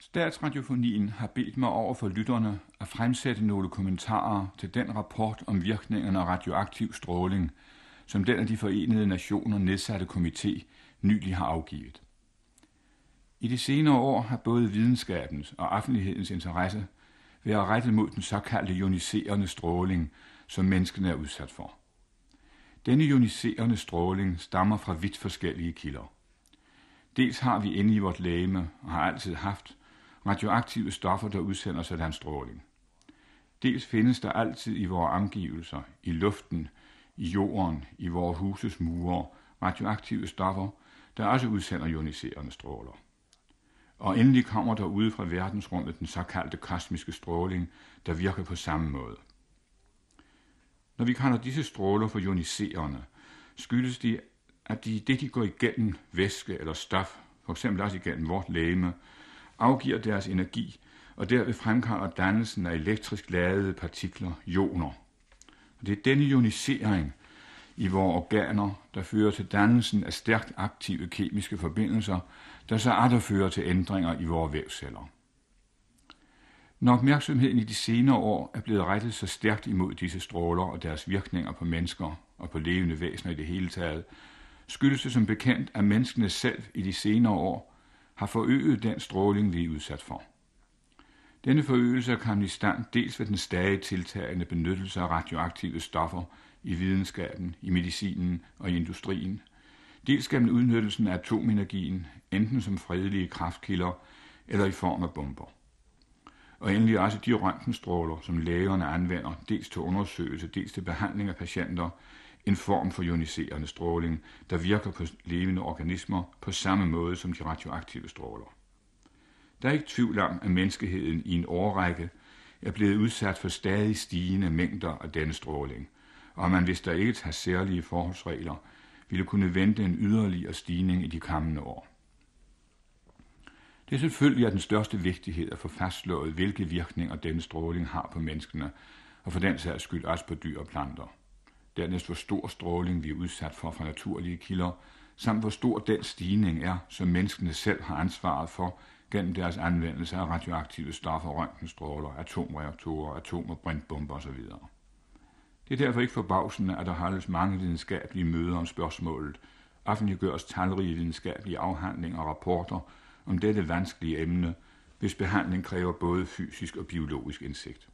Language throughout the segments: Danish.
Statsradiofonien har bedt mig over for lytterne at fremsætte nogle kommentarer til den rapport om virkningerne af radioaktiv stråling, som den af de forenede nationer nedsatte komité nylig har afgivet. I de senere år har både videnskabens og offentlighedens interesse været rettet mod den såkaldte ioniserende stråling, som menneskene er udsat for. Denne ioniserende stråling stammer fra vidt forskellige kilder. Dels har vi inde i vort lægeme og har altid haft radioaktive stoffer, der udsender sådan stråling. Dels findes der altid i vores omgivelser, i luften, i jorden, i vores huses mure, radioaktive stoffer, der også udsender ioniserende stråler. Og endelig kommer der ude fra verdensrummet den såkaldte kosmiske stråling, der virker på samme måde. Når vi kalder disse stråler for ioniserende, skyldes de, at de, det de går igennem væske eller stof, for eksempel også igennem vort lægeme, afgiver deres energi, og derved fremkalder dannelsen af elektrisk ladede partikler, ioner. Og det er denne ionisering i vores organer, der fører til dannelsen af stærkt aktive kemiske forbindelser, der så atter fører til ændringer i vores vævceller. Når opmærksomheden i de senere år er blevet rettet så stærkt imod disse stråler og deres virkninger på mennesker og på levende væsener i det hele taget, skyldes det som bekendt, at menneskene selv i de senere år har forøget den stråling, vi er udsat for. Denne forøgelse er kommet i stand dels ved den stadig tiltagende benyttelse af radioaktive stoffer i videnskaben, i medicinen og i industrien, dels gennem udnyttelsen af atomenergien, enten som fredelige kraftkilder eller i form af bomber. Og endelig også de røntgenstråler, som lægerne anvender, dels til undersøgelse, dels til behandling af patienter, en form for ioniserende stråling, der virker på levende organismer på samme måde som de radioaktive stråler. Der er ikke tvivl om, at menneskeheden i en årrække er blevet udsat for stadig stigende mængder af denne stråling, og man, hvis der ikke tager særlige forholdsregler, ville kunne vente en yderligere stigning i de kommende år. Det er selvfølgelig af den største vigtighed at få fastslået, hvilke virkninger denne stråling har på menneskene, og for den sags skyld også på dyr og planter dernæst hvor stor stråling vi er udsat for fra naturlige kilder, samt hvor stor den stigning er, som menneskene selv har ansvaret for gennem deres anvendelse af radioaktive stoffer, røntgenstråler, atomreaktorer, atom- og brintbomber osv. Det er derfor ikke forbavsende, at der holdes mange videnskabelige møder om spørgsmålet, offentliggøres talrige videnskabelige afhandlinger og rapporter om dette vanskelige emne, hvis behandling kræver både fysisk og biologisk indsigt.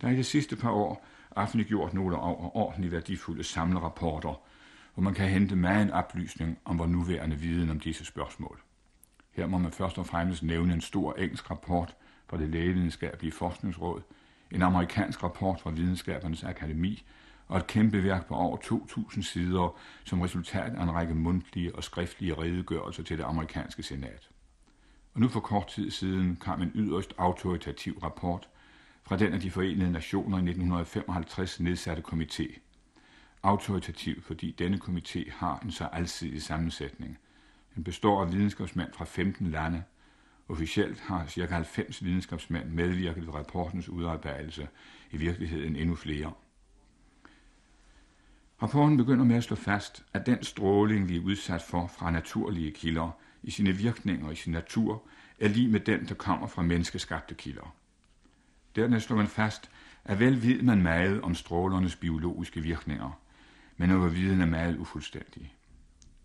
Der er i de sidste par år offentliggjort nogle ordentligt værdifulde samlerapporter, hvor man kan hente meget en oplysning om vores nuværende viden om disse spørgsmål. Her må man først og fremmest nævne en stor engelsk rapport fra det lægevidenskabelige forskningsråd, en amerikansk rapport fra Videnskabernes Akademi og et kæmpe værk på over 2.000 sider som resultat af en række mundtlige og skriftlige redegørelser til det amerikanske senat. Og nu for kort tid siden kom en yderst autoritativ rapport fra den af de forenede nationer i 1955 nedsatte komité. Autoritativ, fordi denne komité har en så alsidig sammensætning. Den består af videnskabsmænd fra 15 lande. Officielt har ca. 90 videnskabsmænd medvirket ved rapportens udarbejdelse, i virkeligheden endnu flere. Rapporten begynder med at slå fast, at den stråling, vi er udsat for fra naturlige kilder, i sine virkninger og i sin natur, er lige med den, der kommer fra menneskeskabte kilder. Dernæst slår man fast, at vel ved man meget om strålernes biologiske virkninger, men over viden er meget ufuldstændig.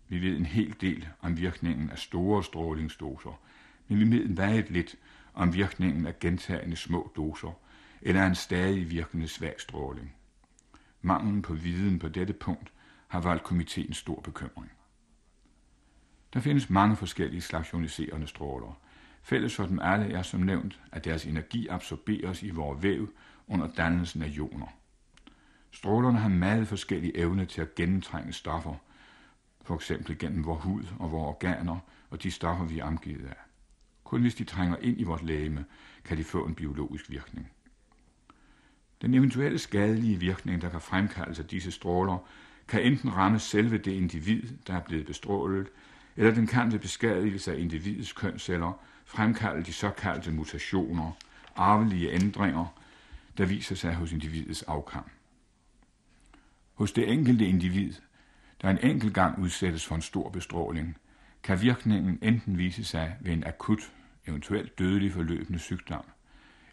Vi ved en hel del om virkningen af store strålingsdoser, men vi ved meget lidt om virkningen af gentagende små doser, eller en stadig virkende svag stråling. Manglen på viden på dette punkt har valgt komiteen stor bekymring. Der findes mange forskellige slags ioniserende stråler, Fælles for dem alle er som nævnt, at deres energi absorberes i vores væv under dannelsen af ioner. Strålerne har meget forskellige evne til at gennemtrænge stoffer, for eksempel gennem vores hud og vores organer og de stoffer, vi er omgivet af. Kun hvis de trænger ind i vores lægeme, kan de få en biologisk virkning. Den eventuelle skadelige virkning, der kan fremkaldes af disse stråler, kan enten ramme selve det individ, der er blevet bestrålet, eller den kan ved beskadigelse af individets kønsceller fremkalde de såkaldte mutationer, arvelige ændringer, der viser sig hos individets afkam. Hos det enkelte individ, der en enkelt gang udsættes for en stor bestråling, kan virkningen enten vise sig ved en akut eventuelt dødelig forløbende sygdom,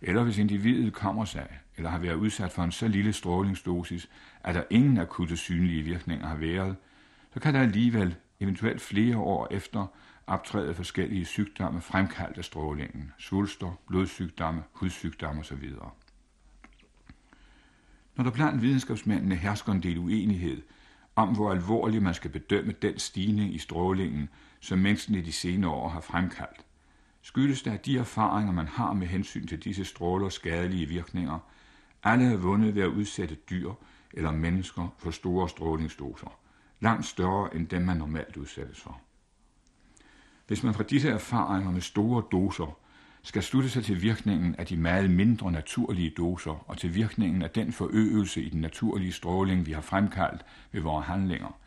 eller hvis individet kommer sig eller har været udsat for en så lille strålingsdosis, at der ingen akutte synlige virkninger har været, så kan der alligevel eventuelt flere år efter optræde forskellige sygdomme fremkaldt af strålingen, svulster, blodsygdomme, hudsygdomme osv. Når der blandt videnskabsmændene hersker en del uenighed om, hvor alvorligt man skal bedømme den stigning i strålingen, som mennesken i de senere år har fremkaldt, skyldes det, at de erfaringer, man har med hensyn til disse strålers skadelige virkninger, alle er vundet ved at udsætte dyr eller mennesker for store strålingsdoser, langt større end dem, man normalt udsættes for. Hvis man fra disse erfaringer med store doser skal slutte sig til virkningen af de meget mindre naturlige doser og til virkningen af den forøgelse i den naturlige stråling, vi har fremkaldt ved vores handlinger,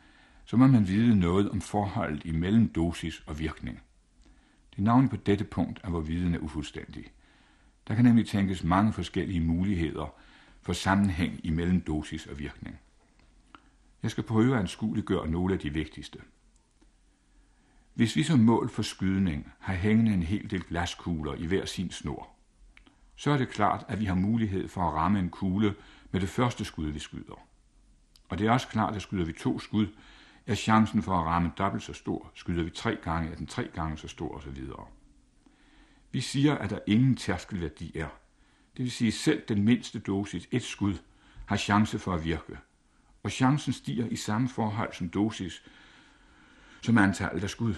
så må man vide noget om forholdet imellem dosis og virkning. Det navn på dette punkt, er, hvor viden er ufuldstændig. Der kan nemlig tænkes mange forskellige muligheder for sammenhæng imellem dosis og virkning. Jeg skal prøve at anskueliggøre nogle af de vigtigste. Hvis vi som mål for skydning har hængende en hel del glaskugler i hver sin snor, så er det klart, at vi har mulighed for at ramme en kugle med det første skud, vi skyder. Og det er også klart, at skyder vi to skud, er chancen for at ramme dobbelt så stor. Skyder vi tre gange, er den tre gange så stor osv. Vi siger, at der ingen tærskelværdi er. Det vil sige, at selv den mindste dosis, et skud, har chance for at virke. Og chancen stiger i samme forhold som dosis, som antallet af skud.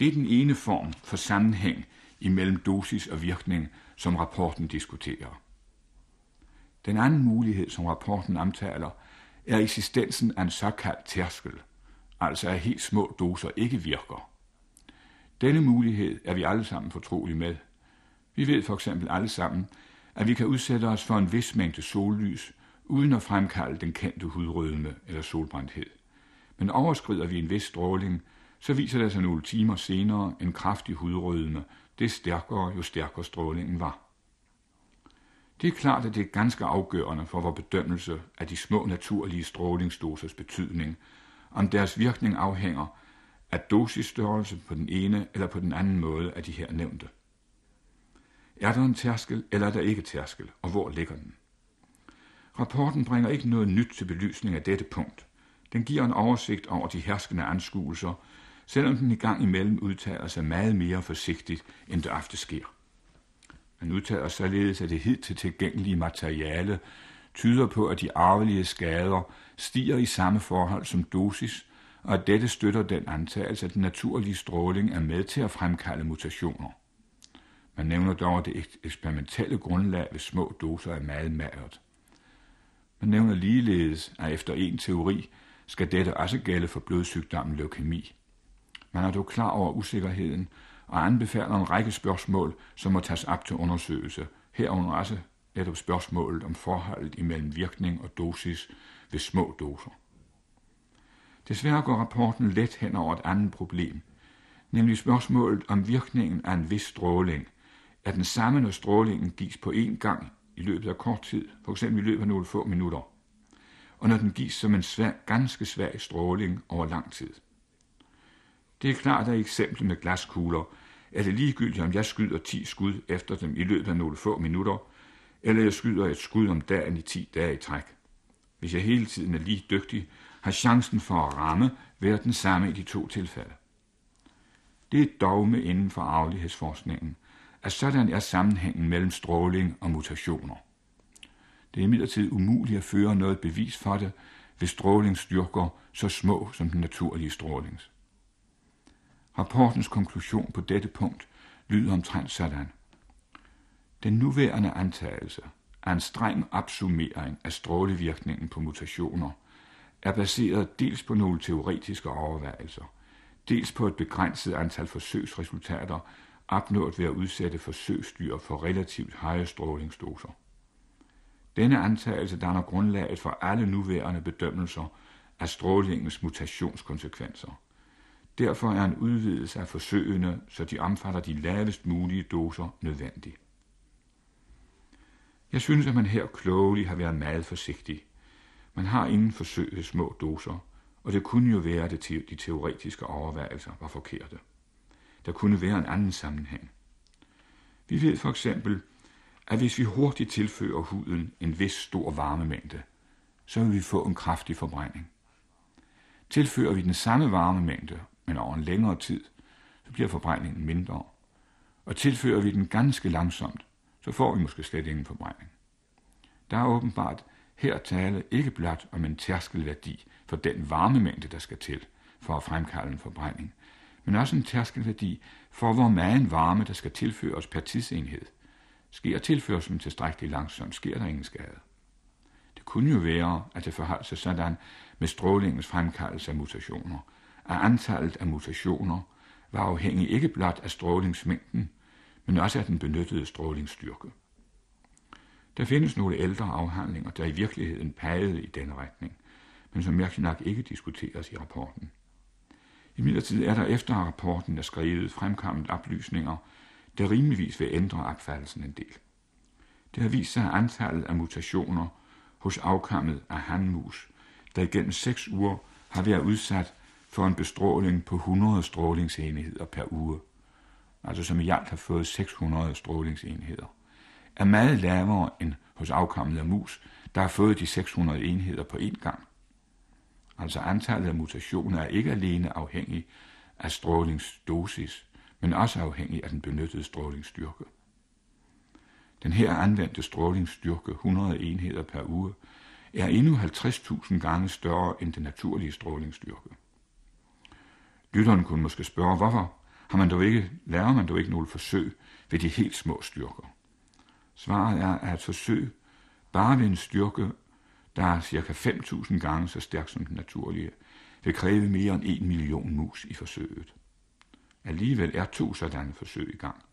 Det er den ene form for sammenhæng imellem dosis og virkning, som rapporten diskuterer. Den anden mulighed, som rapporten omtaler, er eksistensen af en såkaldt tærskel, altså at helt små doser ikke virker. Denne mulighed er vi alle sammen fortrolige med. Vi ved for eksempel alle sammen, at vi kan udsætte os for en vis mængde sollys, uden at fremkalde den kendte hudrødme eller solbrændthed. Men overskrider vi en vis stråling, så viser det sig nogle timer senere en kraftig hudrødme, det stærkere jo stærkere strålingen var. Det er klart, at det er ganske afgørende for vores bedømmelse af de små naturlige strålingsdosers betydning, om deres virkning afhænger af dosisstørrelse på den ene eller på den anden måde af de her nævnte. Er der en tærskel, eller er der ikke tærskel, og hvor ligger den? Rapporten bringer ikke noget nyt til belysning af dette punkt. Den giver en oversigt over de herskende anskuelser, selvom den i gang imellem udtaler sig meget mere forsigtigt, end det ofte sker. Man udtaler således, at det hidtil tilgængelige materiale tyder på, at de arvelige skader stiger i samme forhold som dosis, og at dette støtter den antagelse, at den naturlige stråling er med til at fremkalde mutationer. Man nævner dog, at det eksperimentelle grundlag ved små doser er meget magert. Man nævner ligeledes, at efter en teori skal dette også gælde for blodsygdommen leukemi. Man er dog klar over usikkerheden og anbefaler en række spørgsmål, som må tages op til undersøgelse, herunder også netop spørgsmålet om forholdet imellem virkning og dosis ved små doser. Desværre går rapporten let hen over et andet problem, nemlig spørgsmålet om virkningen af en vis stråling. Er den samme, når strålingen gives på én gang i løbet af kort tid, for eksempel i løbet af nogle få minutter, og når den gives som en svær, ganske svag stråling over lang tid. Det er klart, at eksemplet med glaskugler er det ligegyldigt, om jeg skyder 10 skud efter dem i løbet af nogle få minutter, eller jeg skyder et skud om dagen i 10 dage i træk. Hvis jeg hele tiden er lige dygtig, har chancen for at ramme været den samme i de to tilfælde. Det er et dogme inden for arvelighedsforskningen, at sådan er sammenhængen mellem stråling og mutationer. Det er imidlertid umuligt at føre noget bevis for det, hvis stråling styrker så små som den naturlige strålings. Rapportens konklusion på dette punkt lyder omtrent sådan. Den nuværende antagelse af en streng opsummering af strålevirkningen på mutationer er baseret dels på nogle teoretiske overvejelser, dels på et begrænset antal forsøgsresultater opnået ved at udsætte forsøgsdyr for relativt høje strålingsdoser. Denne antagelse danner grundlaget for alle nuværende bedømmelser af strålingens mutationskonsekvenser – Derfor er en udvidelse af forsøgene, så de omfatter de lavest mulige doser, nødvendig. Jeg synes, at man her klogelig har været meget forsigtig. Man har ingen forsøg ved små doser, og det kunne jo være, at de teoretiske overvejelser var forkerte. Der kunne være en anden sammenhæng. Vi ved for eksempel, at hvis vi hurtigt tilfører huden en vis stor varmemængde, så vil vi få en kraftig forbrænding. Tilfører vi den samme varmemængde, men over en længere tid, så bliver forbrændingen mindre. Og tilfører vi den ganske langsomt, så får vi måske slet ingen forbrænding. Der er åbenbart her tale ikke blot om en tærskelværdi for den varmemængde, der skal til for at fremkalde en forbrænding, men også en tærskelværdi for, hvor meget varme, der skal tilføres per tidsenhed. Sker tilførselen tilstrækkeligt langsomt, sker der ingen skade. Det kunne jo være, at det forholdt sig sådan med strålingens fremkaldelse af mutationer, at antallet af mutationer var afhængig ikke blot af strålingsmængden, men også af den benyttede strålingsstyrke. Der findes nogle ældre afhandlinger, der i virkeligheden pegede i denne retning, men som mærkeligt nok ikke diskuteres i rapporten. I midlertid er der efter rapporten er skrevet fremkommet oplysninger, der rimeligvis vil ændre opfattelsen en del. Det har vist sig, at antallet af mutationer hos afkammet af handmus, der igennem seks uger har været udsat for en bestråling på 100 strålingsenheder per uge, altså som i alt har fået 600 strålingsenheder, er meget lavere end hos afkammet af mus, der har fået de 600 enheder på én gang. Altså antallet af mutationer er ikke alene afhængig af strålingsdosis, men også afhængig af den benyttede strålingsstyrke. Den her anvendte strålingsstyrke, 100 enheder per uge, er endnu 50.000 gange større end den naturlige strålingsstyrke. Lytteren kunne måske spørge, hvorfor har man dog ikke, lærer man dog ikke nogle forsøg ved de helt små styrker? Svaret er, at et forsøg bare ved en styrke, der er cirka 5.000 gange så stærk som den naturlige, vil kræve mere end 1 million mus i forsøget. Alligevel er to sådanne forsøg i gang.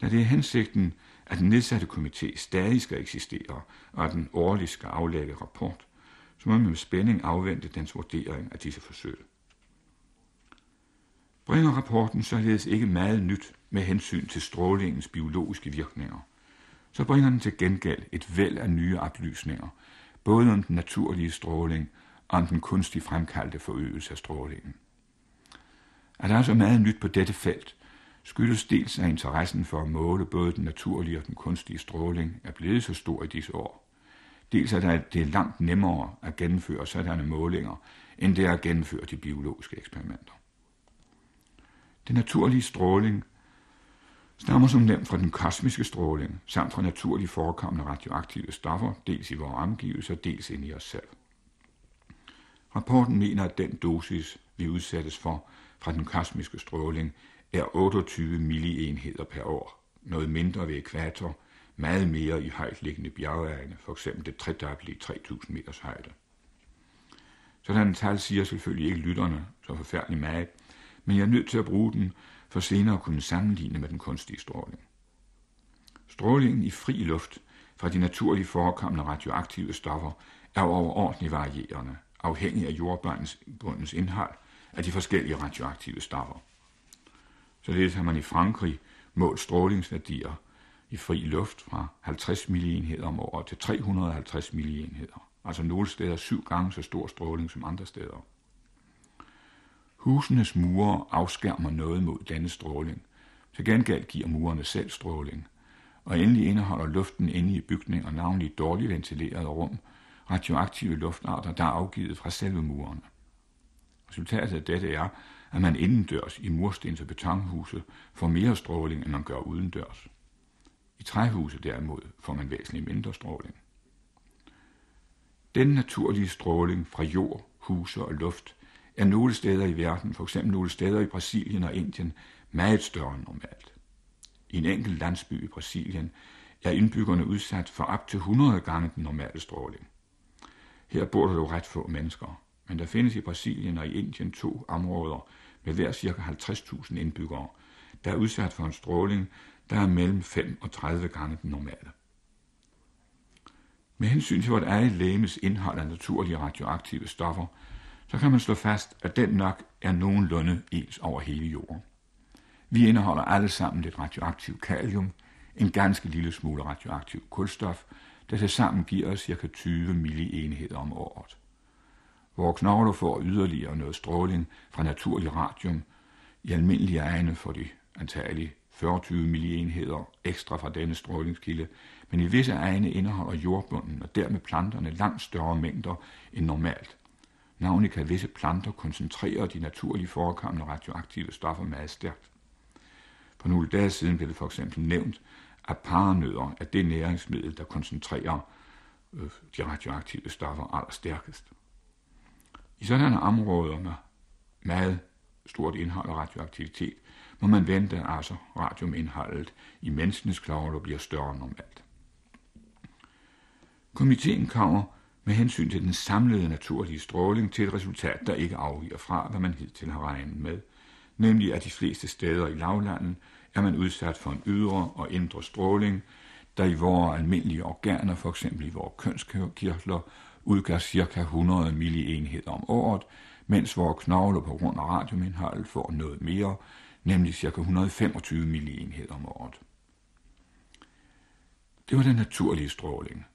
Da det er hensigten, at den nedsatte komité stadig skal eksistere, og at den årligt skal aflægge rapport, så må man med spænding afvente dens vurdering af disse forsøg. Bringer rapporten således ikke meget nyt med hensyn til strålingens biologiske virkninger, så bringer den til gengæld et væld af nye oplysninger, både om den naturlige stråling og om den kunstigt fremkaldte forøgelse af strålingen. At der er så meget nyt på dette felt, skyldes dels af interessen for at måle både den naturlige og den kunstige stråling er blevet så stor i disse år. Dels er det er langt nemmere at gennemføre sådanne målinger, end det er at gennemføre de biologiske eksperimenter. Den naturlige stråling stammer som nemt fra den kosmiske stråling, samt fra naturligt forekommende radioaktive stoffer, dels i vores omgivelser, dels inde i os selv. Rapporten mener, at den dosis, vi udsættes for fra den kosmiske stråling, er 28 millienheder per år, noget mindre ved ekvator, meget mere i højt liggende bjergeegne, for eksempel tredobbelte i 3000 meters højde. Sådan en tal siger selvfølgelig ikke lytterne så forfærdeligt meget, men jeg er nødt til at bruge den for senere at kunne sammenligne med den kunstige stråling. Strålingen i fri luft fra de naturligt forekommende radioaktive stoffer er overordentligt varierende, afhængig af jordbundens indhold af de forskellige radioaktive stoffer. Således har man i Frankrig målt strålingsværdier i fri luft fra 50 millienheder om året til 350 millienheder, altså nogle steder syv gange så stor stråling som andre steder. Husenes mure afskærmer noget mod denne stråling. Til gengæld giver murene selv stråling. Og endelig indeholder luften inde i bygninger, navnlig dårligt ventilerede rum, radioaktive luftarter, der er afgivet fra selve murene. Resultatet af dette er, at man indendørs i murstens- og betonhuse får mere stråling, end man gør udendørs. I træhuse derimod får man væsentligt mindre stråling. Den naturlige stråling fra jord, huse og luft er nogle steder i verden, for eksempel nogle steder i Brasilien og Indien, meget større end normalt. I en enkelt landsby i Brasilien er indbyggerne udsat for op til 100 gange den normale stråling. Her bor der jo ret få mennesker, men der findes i Brasilien og i Indien to områder med hver ca. 50.000 indbyggere, der er udsat for en stråling, der er mellem 5 og 30 gange den normale. Med hensyn til vort eget lægemes indhold af naturlige radioaktive stoffer, så kan man slå fast, at den nok er nogenlunde ens over hele jorden. Vi indeholder alle sammen lidt radioaktiv kalium, en ganske lille smule radioaktiv kulstof, der til sammen giver os ca. 20 millienheder om året. Vores knogler får yderligere noget stråling fra naturlig radium. I almindelige egne for de antageligt 40 millienheder ekstra fra denne strålingskilde, men i visse egne indeholder jordbunden og dermed planterne langt større mængder end normalt. Navnlig kan visse planter koncentrere de naturligt forekommende radioaktive stoffer meget stærkt. For nogle dage siden blev det for eksempel nævnt, at paranødder er det næringsmiddel, der koncentrerer øh, de radioaktive stoffer allerstærkest. I sådanne områder med meget stort indhold af radioaktivitet, må man vente altså radiumindholdet i menneskenes knogler bliver større end normalt. Komiteen kommer med hensyn til den samlede naturlige stråling til et resultat, der ikke afviger fra, hvad man hidtil har regnet med, nemlig at de fleste steder i lavlandet er man udsat for en ydre og indre stråling, der i vores almindelige organer, for eksempel i vores kønskirtler, udgør ca. 100 millienheder om året, mens vores knogler på grund af radiumindholdet får noget mere, nemlig ca. 125 millienheder om året. Det var den naturlige stråling,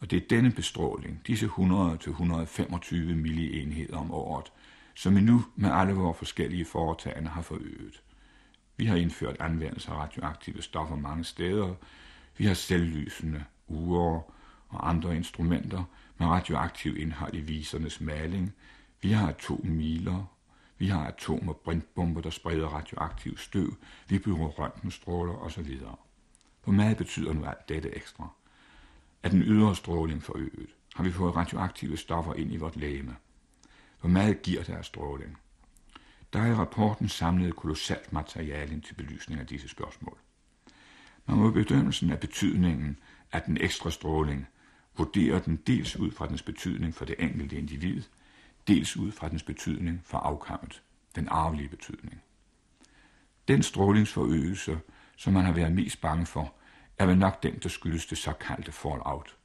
og det er denne bestråling, disse 100-125 millienheder om året, som vi nu med alle vores forskellige foretagende har forøget. Vi har indført anvendelse af radioaktive stoffer mange steder. Vi har selvlysende uger og andre instrumenter med radioaktiv indhold i visernes maling. Vi har atommiler. Vi har atom- og brintbomber, der spreder radioaktiv støv. Vi bruger røntgenstråler osv. Hvor meget betyder nu alt dette ekstra? Er den ydre stråling forøget? Har vi fået radioaktive stoffer ind i vort lægeme? Hvor meget giver der stråling? Der er i rapporten samlet kolossalt materiale til belysning af disse spørgsmål. Man må bedømmelsen af betydningen af den ekstra stråling vurdere den dels ud fra dens betydning for det enkelte individ, dels ud fra dens betydning for afkammet, den arvelige betydning. Den strålingsforøgelse, som man har været mest bange for, er vel nok den, der skyldes det såkaldte fallout,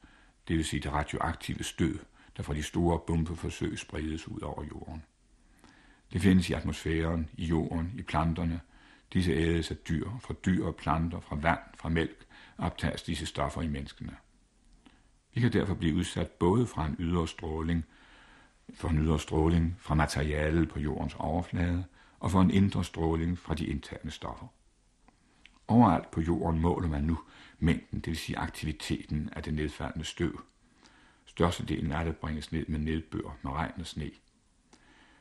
det vil sige det radioaktive stød, der fra de store bombeforsøg spredes ud over jorden. Det findes i atmosfæren, i jorden, i planterne. Disse ædes af dyr, fra dyr og planter, fra vand, fra mælk, optages disse stoffer i menneskene. Vi kan derfor blive udsat både fra en ydre stråling, for en ydre stråling fra materialet på jordens overflade, og for en indre stråling fra de interne stoffer. Overalt på jorden måler man nu mængden, det vil sige aktiviteten af det nedfaldende støv. Størstedelen af det bringes ned med nedbør, med regn og sne.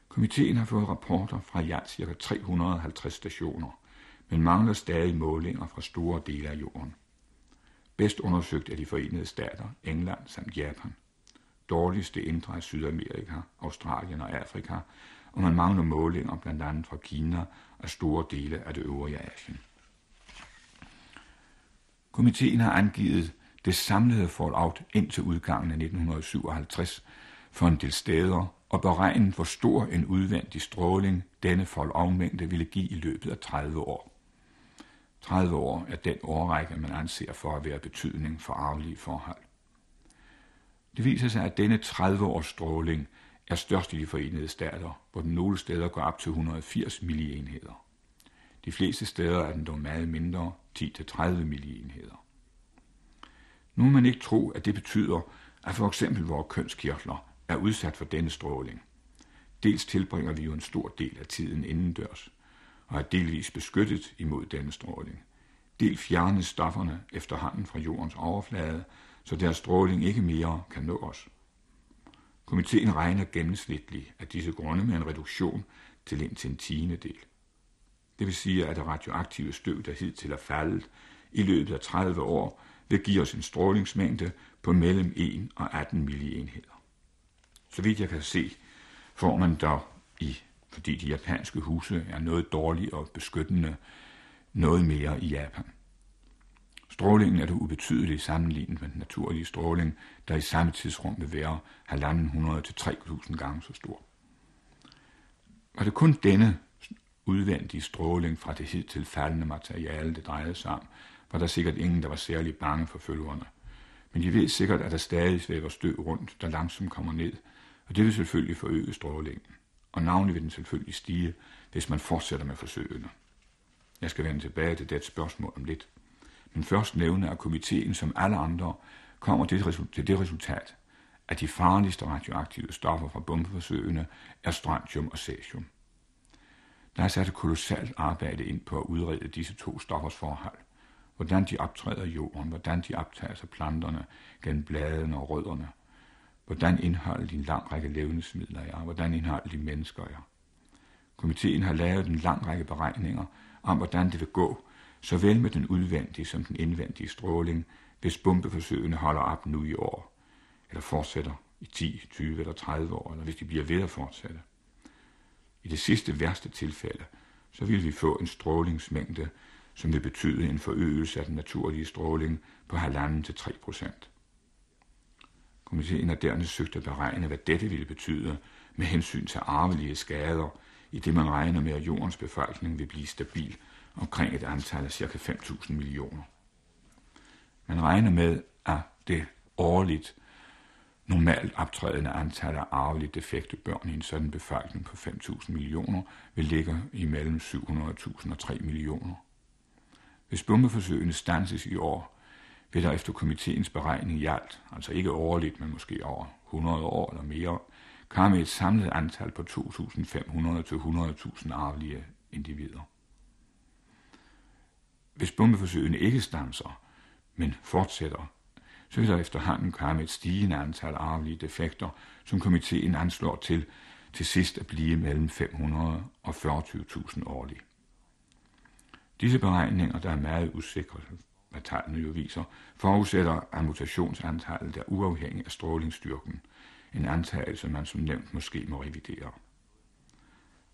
Komiteen har fået rapporter fra i alt ca. 350 stationer, men mangler stadig målinger fra store dele af jorden. Bedst undersøgt er de forenede stater, England samt Japan. Dårligste indre af Sydamerika, Australien og Afrika, og man mangler målinger blandt andet fra Kina og store dele af det øvrige Asien. Komiteen har angivet det samlede fallout indtil udgangen af 1957 for en del steder og beregnet, hvor stor en udvendig stråling denne fallout-mængde ville give i løbet af 30 år. 30 år er den årrække, man anser for at være betydning for arvelige forhold. Det viser sig, at denne 30-års stråling er størst i de forenede stater, hvor den nogle steder går op til 180 millienheder. De fleste steder er den dog meget mindre, 10-30 millienheder. Nu må man ikke tro, at det betyder, at for eksempel vores kønskirtler er udsat for denne stråling. Dels tilbringer vi jo en stor del af tiden indendørs, og er delvis beskyttet imod denne stråling. Del fjernes stofferne efterhånden fra jordens overflade, så deres stråling ikke mere kan nå os. Komiteen regner gennemsnitligt af disse grunde med en reduktion til indtil en tiende del. Det vil sige, at det radioaktive støv, der hidtil er faldet, i løbet af 30 år vil give os en strålingsmængde på mellem 1 og 18 millienheder. Så vidt jeg kan se, får man der i, fordi de japanske huse er noget dårlige og beskyttende, noget mere i Japan. Strålingen er det ubetydelige sammenlignet med den naturlige stråling, der i samme tidsrum vil være 1.500 til 3.000 gange så stor. Var det kun denne udvendige stråling fra det hidtil faldende materiale, det drejede sig om, var der sikkert ingen, der var særlig bange for følgerne. Men de ved sikkert, at der stadig svæver støv rundt, der langsomt kommer ned, og det vil selvfølgelig forøge strålingen. Og navnlig vil den selvfølgelig stige, hvis man fortsætter med forsøgene. Jeg skal vende tilbage til det spørgsmål om lidt. Men først nævne, at komiteen som alle andre kommer til det resultat, at de farligste radioaktive stoffer fra bombeforsøgene er strontium og cesium. Der er sat et kolossalt arbejde ind på at udrede disse to stoffers forhold. Hvordan de optræder i jorden, hvordan de optager sig planterne gennem bladene og rødderne, hvordan indholdet i en lang række levnedsmidler er, hvordan indholdet i mennesker er. Komiteen har lavet en lang række beregninger om, hvordan det vil gå, såvel med den udvendige som den indvendige stråling, hvis bombeforsøgene holder op nu i år, eller fortsætter i 10, 20 eller 30 år, eller hvis de bliver ved at fortsætte. I det sidste værste tilfælde, så vil vi få en strålingsmængde, som vil betyde en forøgelse af den naturlige stråling på halvanden til 3 procent. Komiteen har dernæst søgt at beregne, hvad dette ville betyde med hensyn til arvelige skader, i det man regner med, at jordens befolkning vil blive stabil omkring et antal af ca. 5.000 millioner. Man regner med, at det årligt normalt optrædende antal af arveligt defekte børn i en sådan befolkning på 5.000 millioner vil ligge imellem 700.000 og 3 millioner. Hvis bombeforsøgene stanses i år, vil der efter komiteens beregning i alt, altså ikke årligt, men måske over 100 år eller mere, komme et samlet antal på 2.500 til 100.000 arvelige individer. Hvis bombeforsøgene ikke stanser, men fortsætter, så vil der efterhånden komme et stigende antal arvelige defekter, som komiteen anslår til til sidst at blive mellem 500 og 40.000 årligt. Disse beregninger, der er meget usikre, hvad tallene jo viser, forudsætter, at mutationsantallet er uafhængig af strålingsstyrken, en antagelse, man som nævnt måske må revidere.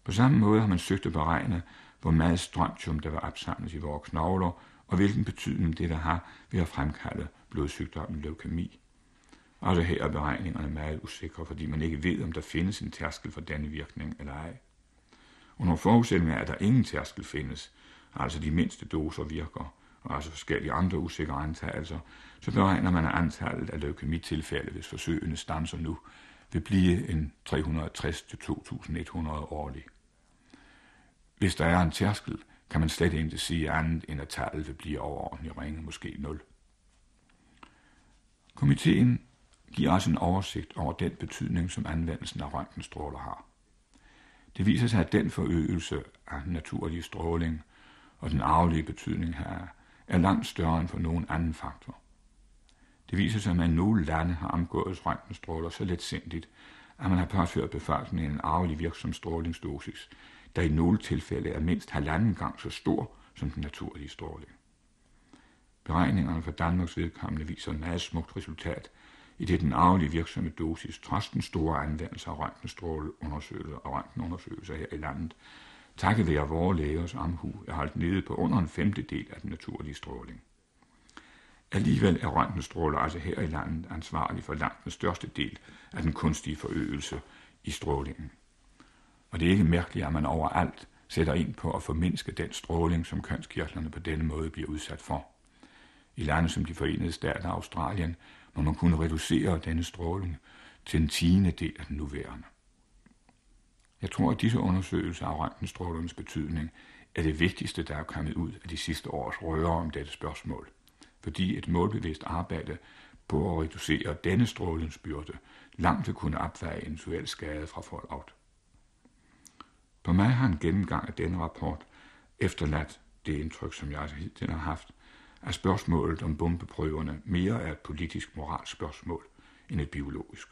På samme måde har man søgt at beregne, hvor meget strontium der vil opsamles i vores knogler, og hvilken betydning det der har ved at fremkalde blodsygdommen leukemi. Også her er beregningerne meget usikre, fordi man ikke ved, om der findes en tærskel for denne virkning eller ej. Under forudsætning af, at der ingen tærskel findes, altså de mindste doser virker, og altså forskellige andre usikre antagelser, altså, så beregner man, at antallet af leukemitilfælde, hvis forsøgene stanser nu, vil blive en 360-2.100 årlig. Hvis der er en tærskel, kan man slet ikke sige andet, end at tallet vil blive overordentlig ringe, måske 0. Komiteen giver også en oversigt over den betydning, som anvendelsen af røntgenstråler har. Det viser sig, at den forøgelse af den naturlige stråling og den arvelige betydning her er langt større end for nogen anden faktor. Det viser sig, at man i nogle lande har omgået røntgenstråler så let sindigt, at man har påført befolkningen en arvelig virksom strålingsdosis, der i nogle tilfælde er mindst halvanden gang så stor som den naturlige stråling. Beregningerne for Danmarks vedkommende viser et meget smukt resultat, i det den arvelige virksomme dosis, trods den store anvendelse af røntgenstråleundersøgelser og røntgenundersøgelser her i landet, takket være vores lægers omhu, er holdt nede på under en femtedel af den naturlige stråling. Alligevel er røntgenstråler altså her i landet ansvarlig for langt den største del af den kunstige forøgelse i strålingen. Og det er ikke mærkeligt, at man overalt sætter ind på at formindske den stråling, som kønskirtlerne på denne måde bliver udsat for. I lande som de forenede stater og Australien må man kunne reducere denne stråling til en tiende del af den nuværende. Jeg tror, at disse undersøgelser af røntgenstrålernes betydning er det vigtigste, der er kommet ud af de sidste års røre om dette spørgsmål, fordi et målbevidst arbejde på at reducere denne strålingsbyrde langt vil kunne opveje eventuel skade fra fallout. På mig har en gennemgang af denne rapport efterladt det indtryk, som jeg hidtil har haft, at spørgsmålet om bombeprøverne mere er et politisk moralsk spørgsmål end et biologisk.